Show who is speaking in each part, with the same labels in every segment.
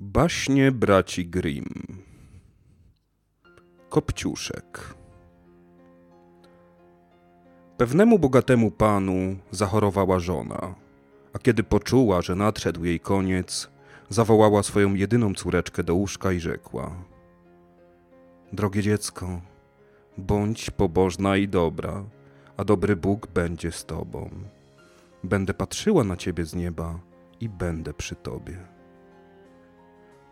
Speaker 1: Baśnie braci Grimm Kopciuszek Pewnemu bogatemu panu zachorowała żona, a kiedy poczuła, że nadszedł jej koniec, zawołała swoją jedyną córeczkę do łóżka i rzekła: Drogie dziecko, bądź pobożna i dobra, a dobry Bóg będzie z tobą. Będę patrzyła na ciebie z nieba i będę przy tobie.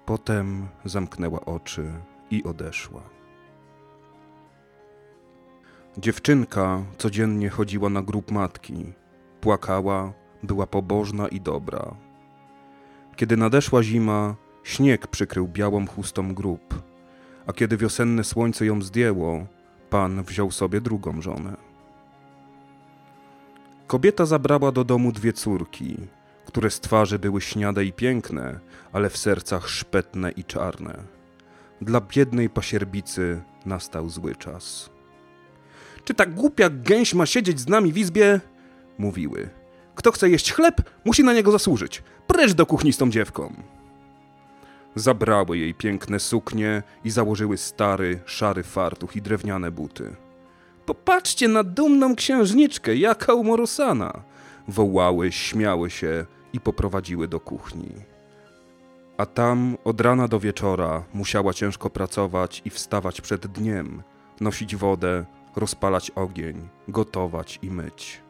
Speaker 1: Potem zamknęła oczy i odeszła. Dziewczynka codziennie chodziła na grób matki, płakała, była pobożna i dobra. Kiedy nadeszła zima, śnieg przykrył białą chustą grób, a kiedy wiosenne słońce ją zdjęło, pan wziął sobie drugą żonę. Kobieta zabrała do domu dwie córki, które z twarzy były śniade i piękne, ale w sercach szpetne i czarne. Dla biednej pasierbicy nastał zły czas. Czy ta głupia gęś ma siedzieć z nami w izbie? Mówiły. Kto chce jeść chleb, musi na niego zasłużyć. Precz do kuchni z tą dziewką. Zabrały jej piękne suknie i założyły stary, szary fartuch i drewniane buty. Popatrzcie na dumną księżniczkę, jaka umorusana! Wołały, śmiały się i poprowadziły do kuchni. A tam od rana do wieczora musiała ciężko pracować i wstawać przed dniem, nosić wodę, rozpalać ogień, gotować i myć.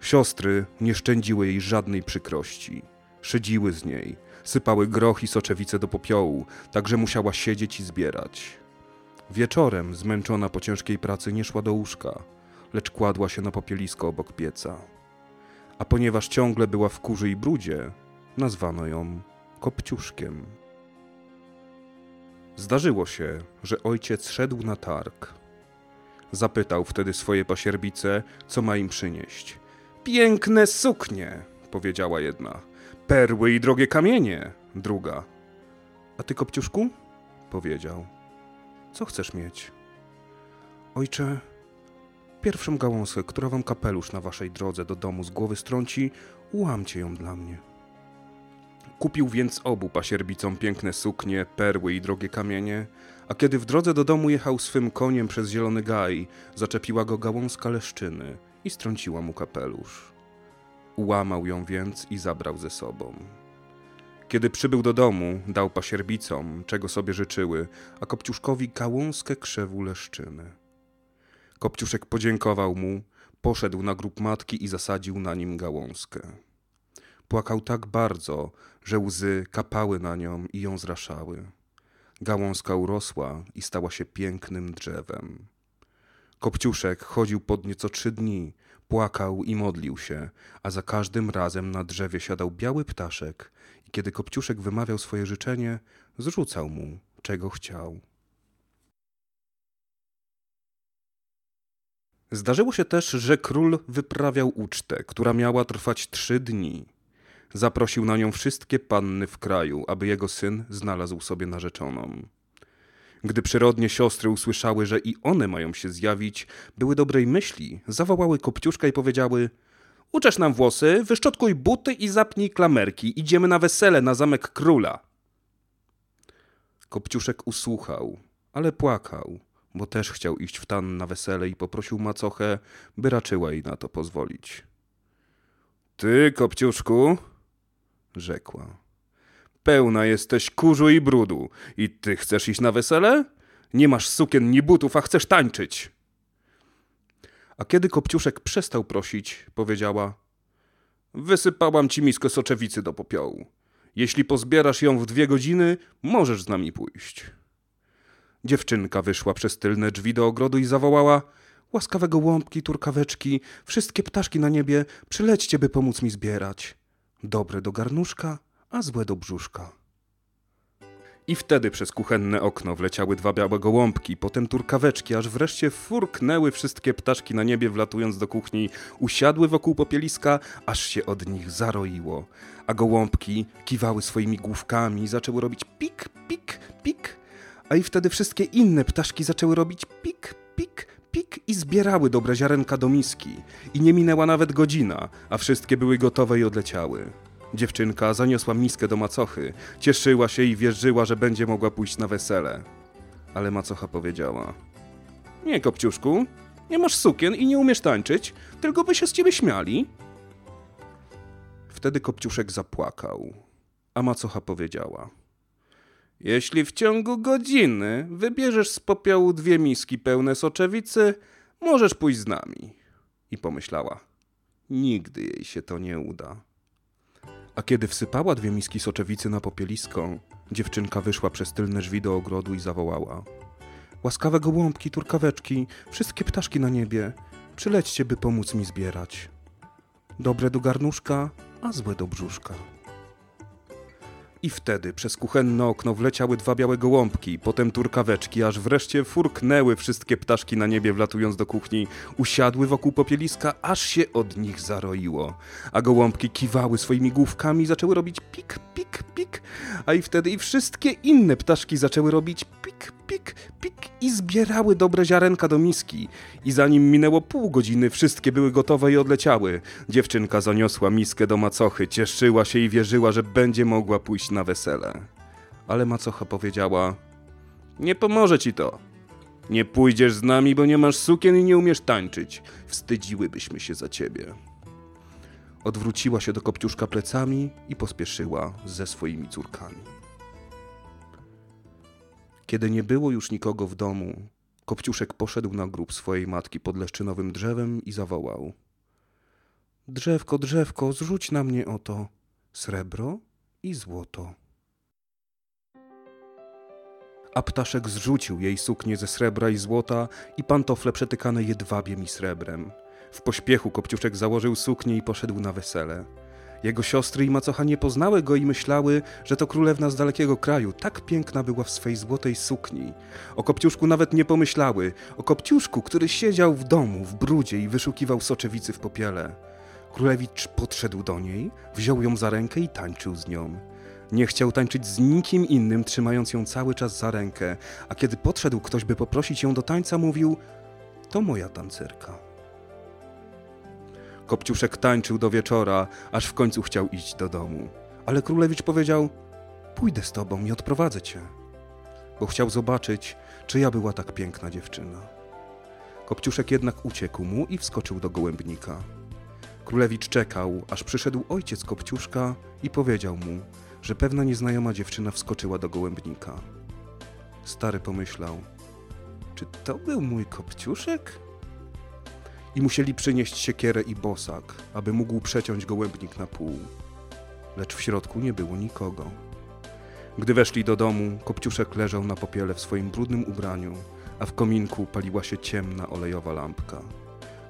Speaker 1: Siostry nie szczędziły jej żadnej przykrości. Szydziły z niej, sypały groch i soczewice do popiołu, tak że musiała siedzieć i zbierać. Wieczorem, zmęczona po ciężkiej pracy, nie szła do łóżka, lecz kładła się na popielisko obok pieca. A ponieważ ciągle była w kurzy i brudzie, nazwano ją Kopciuszkiem. Zdarzyło się, że ojciec szedł na targ. Zapytał wtedy swoje pasierbice, co ma im przynieść. Piękne suknie, powiedziała jedna. Perły i drogie kamienie, druga. A ty, Kopciuszku? powiedział. Co chcesz mieć? Ojcze, pierwszą gałązkę, która wam kapelusz na waszej drodze do domu z głowy strąci, ułamcie ją dla mnie. Kupił więc obu pasierbicom piękne suknie, perły i drogie kamienie, a kiedy w drodze do domu jechał swym koniem przez zielony gaj, zaczepiła go gałązka leszczyny i strąciła mu kapelusz. Ułamał ją więc i zabrał ze sobą. Kiedy przybył do domu, dał pasierbicom, czego sobie życzyły, a Kopciuszkowi gałązkę krzewu leszczyny. Kopciuszek podziękował mu, poszedł na grób matki i zasadził na nim gałązkę. Płakał tak bardzo, że łzy kapały na nią i ją zraszały. Gałązka urosła i stała się pięknym drzewem. Kopciuszek chodził pod nieco trzy dni, płakał i modlił się, a za każdym razem na drzewie siadał biały ptaszek i kiedy Kopciuszek wymawiał swoje życzenie, zrzucał mu, czego chciał. Zdarzyło się też, że król wyprawiał ucztę, która miała trwać trzy dni. Zaprosił na nią wszystkie panny w kraju, aby jego syn znalazł sobie narzeczoną. Gdy przyrodnie siostry usłyszały, że i one mają się zjawić, były dobrej myśli, zawołały Kopciuszka i powiedziały Uczesz nam włosy, wyszczotkuj buty i zapnij klamerki, idziemy na wesele na zamek króla. Kopciuszek usłuchał, ale płakał, bo też chciał iść w tan na wesele i poprosił macochę, by raczyła jej na to pozwolić. Ty, Kopciuszku, rzekła. Pełna jesteś kurzu i brudu. I ty chcesz iść na wesele? Nie masz sukien ni butów, a chcesz tańczyć. A kiedy Kopciuszek przestał prosić, powiedziała: Wysypałam ci miskę soczewicy do popiołu. Jeśli pozbierasz ją w dwie godziny, możesz z nami pójść. Dziewczynka wyszła przez tylne drzwi do ogrodu i zawołała: Łaskawe gołąbki, turkaweczki, wszystkie ptaszki na niebie, przylećcie, by pomóc mi zbierać. Dobre do garnuszka, a złe do brzuszka. I wtedy przez kuchenne okno wleciały dwa białe gołąbki, potem turkaweczki, aż wreszcie furknęły wszystkie ptaszki na niebie, wlatując do kuchni, usiadły wokół popieliska, aż się od nich zaroiło. A gołąbki kiwały swoimi główkami zaczęły robić pik, pik. A i wtedy wszystkie inne ptaszki zaczęły robić pik, pik, pik i zbierały dobre ziarenka do miski. I nie minęła nawet godzina, a wszystkie były gotowe i odleciały. Dziewczynka zaniosła miskę do macochy, cieszyła się i wierzyła, że będzie mogła pójść na wesele. Ale macocha powiedziała: Nie, kopciuszku, nie masz sukien i nie umiesz tańczyć, tylko by się z ciebie śmiali. Wtedy kopciuszek zapłakał, a macocha powiedziała: Jeśli w ciągu godziny wybierzesz z popiołu dwie miski pełne soczewicy, możesz pójść z nami. I pomyślała: Nigdy jej się to nie uda. A kiedy wsypała dwie miski soczewicy na popielisko, dziewczynka wyszła przez tylne drzwi do ogrodu i zawołała: Łaskawe gołąbki, turkaweczki, wszystkie ptaszki na niebie, przylećcie, by pomóc mi zbierać. Dobre do garnuszka, a złe do brzuszka. I wtedy przez kuchenne okno wleciały dwa białe gołąbki, potem turkaweczki, aż wreszcie furknęły wszystkie ptaszki na niebie, wlatując do kuchni, usiadły wokół popieliska, aż się od nich zaroiło. A gołąbki kiwały swoimi główkami i zaczęły robić pik, pik, pik, a i wtedy i wszystkie inne ptaszki zaczęły robić pik, pik, pik i zbierały dobre ziarenka do miski. I zanim minęło pół godziny, wszystkie były gotowe i odleciały. Dziewczynka zaniosła miskę do macochy, cieszyła się i wierzyła, że będzie mogła pójść na wesele. Ale macocha powiedziała: Nie pomoże ci to. Nie pójdziesz z nami, bo nie masz sukien i nie umiesz tańczyć. Wstydziłybyśmy się za ciebie. Odwróciła się do kopciuszka plecami i pospieszyła ze swoimi córkami. Kiedy nie było już nikogo w domu, Kopciuszek poszedł na grób swojej matki pod leszczynowym drzewem i zawołał: Drzewko, drzewko, zrzuć na mnie oto srebro i złoto. A ptaszek zrzucił jej suknię ze srebra i złota i pantofle przetykane jedwabiem i srebrem. W pośpiechu Kopciuszek założył suknię i poszedł na wesele. Jego siostry i macocha nie poznały go i myślały, że to królewna z dalekiego kraju, tak piękna była w swej złotej sukni. O Kopciuszku nawet nie pomyślały, o Kopciuszku, który siedział w domu, w brudzie i wyszukiwał soczewicy w popiele. Królewicz podszedł do niej, wziął ją za rękę i tańczył z nią. Nie chciał tańczyć z nikim innym, trzymając ją cały czas za rękę, a kiedy podszedł ktoś, by poprosić ją do tańca, mówił: To moja tancerka. Kopciuszek tańczył do wieczora, aż w końcu chciał iść do domu. Ale królewicz powiedział: Pójdę z tobą i odprowadzę cię, bo chciał zobaczyć, czy ja była tak piękna dziewczyna. Kopciuszek jednak uciekł mu i wskoczył do gołębnika. Królewicz czekał, aż przyszedł ojciec Kopciuszka i powiedział mu, że pewna nieznajoma dziewczyna wskoczyła do gołębnika. Stary pomyślał: Czy to był mój Kopciuszek? I musieli przynieść siekierę i bosak, aby mógł przeciąć gołębnik na pół. Lecz w środku nie było nikogo. Gdy weszli do domu, Kopciuszek leżał na popiele w swoim brudnym ubraniu, a w kominku paliła się ciemna olejowa lampka.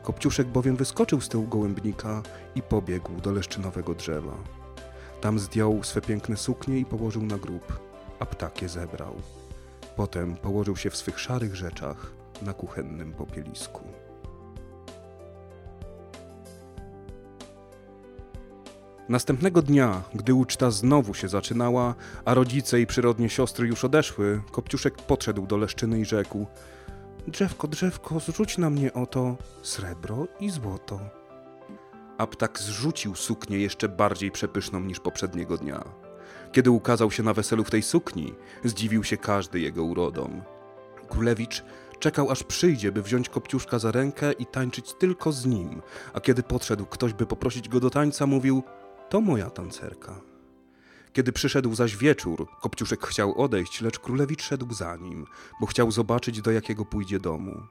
Speaker 1: Kopciuszek bowiem wyskoczył z tyłu gołębnika i pobiegł do leszczynowego drzewa. Tam zdjął swe piękne suknie i położył na grób, a ptak je zebrał. Potem położył się w swych szarych rzeczach na kuchennym popielisku. Następnego dnia, gdy uczta znowu się zaczynała, a rodzice i przyrodnie siostry już odeszły, Kopciuszek podszedł do Leszczyny i rzekł Drzewko, drzewko, zrzuć na mnie oto srebro i złoto. A ptak zrzucił suknię jeszcze bardziej przepyszną niż poprzedniego dnia. Kiedy ukazał się na weselu w tej sukni, zdziwił się każdy jego urodą. Królewicz czekał aż przyjdzie, by wziąć Kopciuszka za rękę i tańczyć tylko z nim, a kiedy podszedł ktoś, by poprosić go do tańca, mówił – to moja tancerka. Kiedy przyszedł zaś wieczór, Kopciuszek chciał odejść, lecz królewicz szedł za nim, bo chciał zobaczyć, do jakiego pójdzie domu.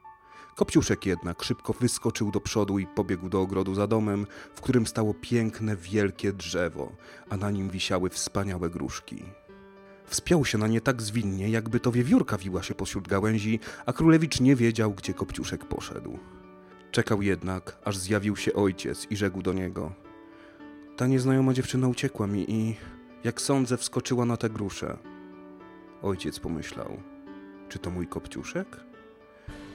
Speaker 1: Kopciuszek jednak szybko wyskoczył do przodu i pobiegł do ogrodu za domem, w którym stało piękne, wielkie drzewo, a na nim wisiały wspaniałe gruszki. Wspiął się na nie tak zwinnie, jakby to wiewiórka wiła się pośród gałęzi, a królewicz nie wiedział, gdzie Kopciuszek poszedł. Czekał jednak, aż zjawił się ojciec i rzekł do niego – ta nieznajoma dziewczyna uciekła mi i, jak sądzę, wskoczyła na te grusze. Ojciec pomyślał, czy to mój kopciuszek?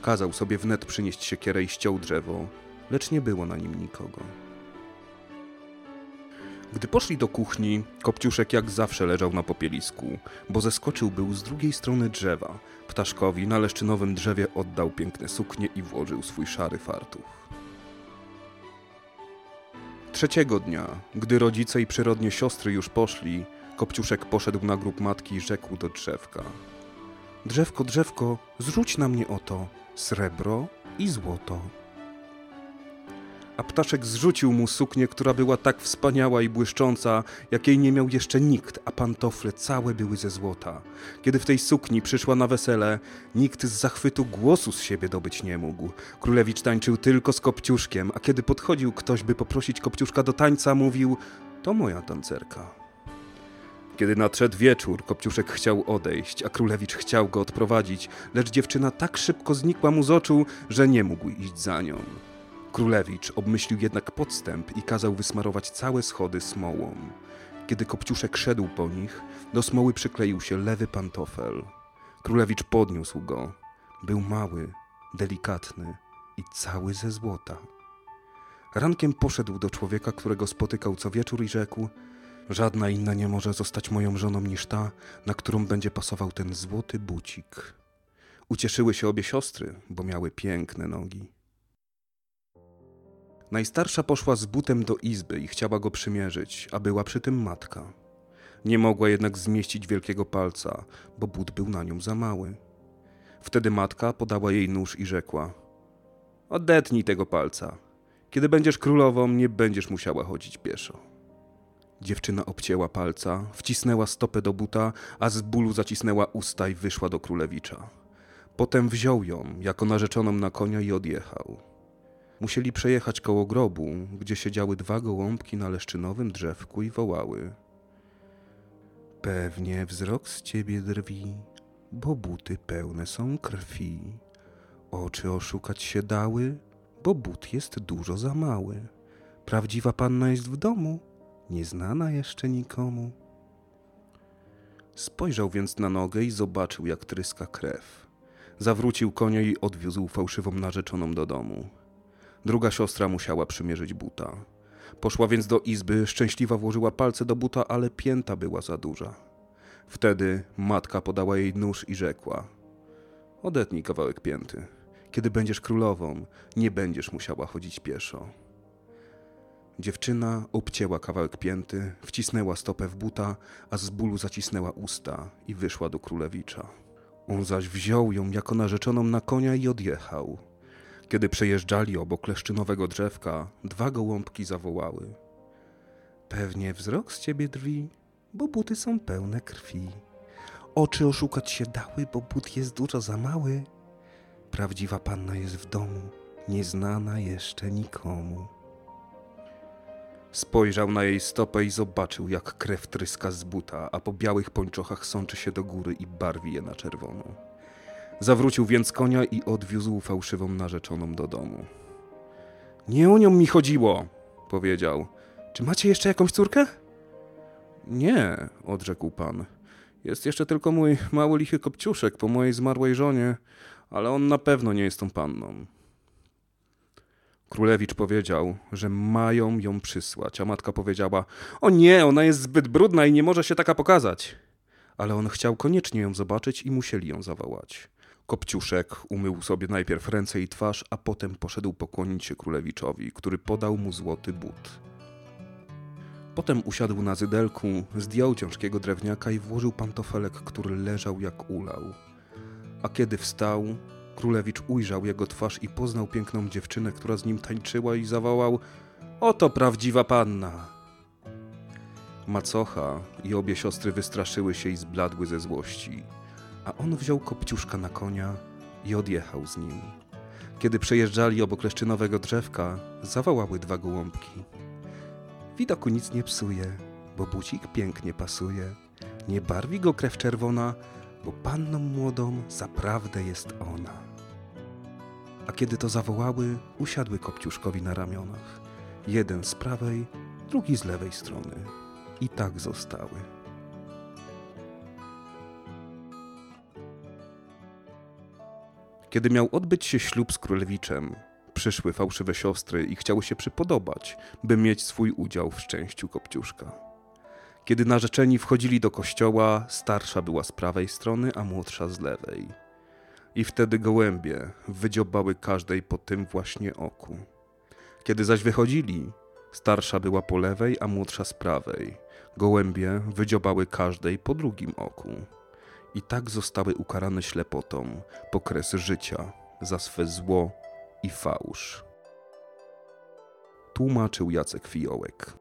Speaker 1: Kazał sobie wnet przynieść siekierę i ściął drzewo, lecz nie było na nim nikogo. Gdy poszli do kuchni, Kopciuszek jak zawsze leżał na popielisku, bo zeskoczył był z drugiej strony drzewa. Ptaszkowi na leszczynowym drzewie oddał piękne suknie i włożył swój szary fartuch. Trzeciego dnia, gdy rodzice i przyrodnie siostry już poszli, Kopciuszek poszedł na grób matki i rzekł do drzewka. Drzewko, drzewko, zrzuć na mnie oto srebro i złoto. A ptaszek zrzucił mu suknię, która była tak wspaniała i błyszcząca, jakiej nie miał jeszcze nikt, a pantofle całe były ze złota. Kiedy w tej sukni przyszła na wesele, nikt z zachwytu głosu z siebie dobyć nie mógł. Królewicz tańczył tylko z Kopciuszkiem, a kiedy podchodził ktoś, by poprosić Kopciuszka do tańca, mówił – to moja tancerka. Kiedy nadszedł wieczór, Kopciuszek chciał odejść, a królewicz chciał go odprowadzić, lecz dziewczyna tak szybko znikła mu z oczu, że nie mógł iść za nią. Królewicz obmyślił jednak podstęp i kazał wysmarować całe schody smołą. Kiedy Kopciuszek szedł po nich, do smoły przykleił się lewy pantofel. Królewicz podniósł go. Był mały, delikatny i cały ze złota. Rankiem poszedł do człowieka, którego spotykał co wieczór i rzekł – Żadna inna nie może zostać moją żoną niż ta, na którą będzie pasował ten złoty bucik. Ucieszyły się obie siostry, bo miały piękne nogi. Najstarsza poszła z butem do izby i chciała go przymierzyć, a była przy tym matka. Nie mogła jednak zmieścić wielkiego palca, bo but był na nią za mały. Wtedy matka podała jej nóż i rzekła: Odetnij tego palca. Kiedy będziesz królową, nie będziesz musiała chodzić pieszo. Dziewczyna obcięła palca, wcisnęła stopę do buta, a z bólu zacisnęła usta i wyszła do królewicza. Potem wziął ją jako narzeczoną na konia i odjechał. Musieli przejechać koło grobu, gdzie siedziały dwa gołąbki na leszczynowym drzewku i wołały. Pewnie wzrok z ciebie drwi, bo buty pełne są krwi. Oczy oszukać się dały, bo but jest dużo za mały. Prawdziwa panna jest w domu, nieznana jeszcze nikomu. Spojrzał więc na nogę i zobaczył, jak tryska krew. Zawrócił konia i odwiózł fałszywą narzeczoną do domu. Druga siostra musiała przymierzyć buta. Poszła więc do izby, szczęśliwa włożyła palce do buta, ale pięta była za duża. Wtedy matka podała jej nóż i rzekła: Odetnij kawałek pięty. Kiedy będziesz królową, nie będziesz musiała chodzić pieszo. Dziewczyna obcięła kawałek pięty, wcisnęła stopę w buta, a z bólu zacisnęła usta i wyszła do królewicza. On zaś wziął ją jako narzeczoną na konia i odjechał. Kiedy przejeżdżali obok leszczynowego drzewka, dwa gołąbki zawołały. Pewnie wzrok z ciebie drwi, bo buty są pełne krwi. Oczy oszukać się dały, bo but jest dużo za mały. Prawdziwa panna jest w domu, nieznana jeszcze nikomu. Spojrzał na jej stopę i zobaczył, jak krew tryska z buta, a po białych pończochach sączy się do góry i barwi je na czerwono. Zawrócił więc konia i odwiózł fałszywą narzeczoną do domu. Nie o nią mi chodziło, powiedział. Czy macie jeszcze jakąś córkę? Nie, odrzekł pan. Jest jeszcze tylko mój mały lichy kopciuszek po mojej zmarłej żonie, ale on na pewno nie jest tą panną. Królewicz powiedział, że mają ją przysłać, a matka powiedziała: O nie, ona jest zbyt brudna i nie może się taka pokazać. Ale on chciał koniecznie ją zobaczyć i musieli ją zawołać. Kopciuszek umył sobie najpierw ręce i twarz, a potem poszedł pokłonić się królewiczowi, który podał mu złoty but. Potem usiadł na zydelku, zdjął ciężkiego drewniaka i włożył pantofelek, który leżał jak ulał. A kiedy wstał, Królewicz ujrzał jego twarz i poznał piękną dziewczynę, która z nim tańczyła i zawołał Oto prawdziwa panna! Macocha i obie siostry wystraszyły się i zbladły ze złości, a on wziął kopciuszka na konia i odjechał z nim. Kiedy przejeżdżali obok leszczynowego drzewka, zawołały dwa gołąbki. Widoku nic nie psuje, bo bucik pięknie pasuje. Nie barwi go krew czerwona, bo panną młodą zaprawdę jest ona a kiedy to zawołały, usiadły Kopciuszkowi na ramionach. Jeden z prawej, drugi z lewej strony. I tak zostały. Kiedy miał odbyć się ślub z królewiczem, przyszły fałszywe siostry i chciały się przypodobać, by mieć swój udział w szczęściu Kopciuszka. Kiedy narzeczeni wchodzili do kościoła, starsza była z prawej strony, a młodsza z lewej i wtedy gołębie wydziobały każdej po tym właśnie oku. Kiedy zaś wychodzili, Starsza była po lewej, a młodsza z prawej. Gołębie wydziobały każdej po drugim oku. I tak zostały ukarane ślepotą po kres życia za swe zło i fałsz. Tłumaczył Jacek Fiołek.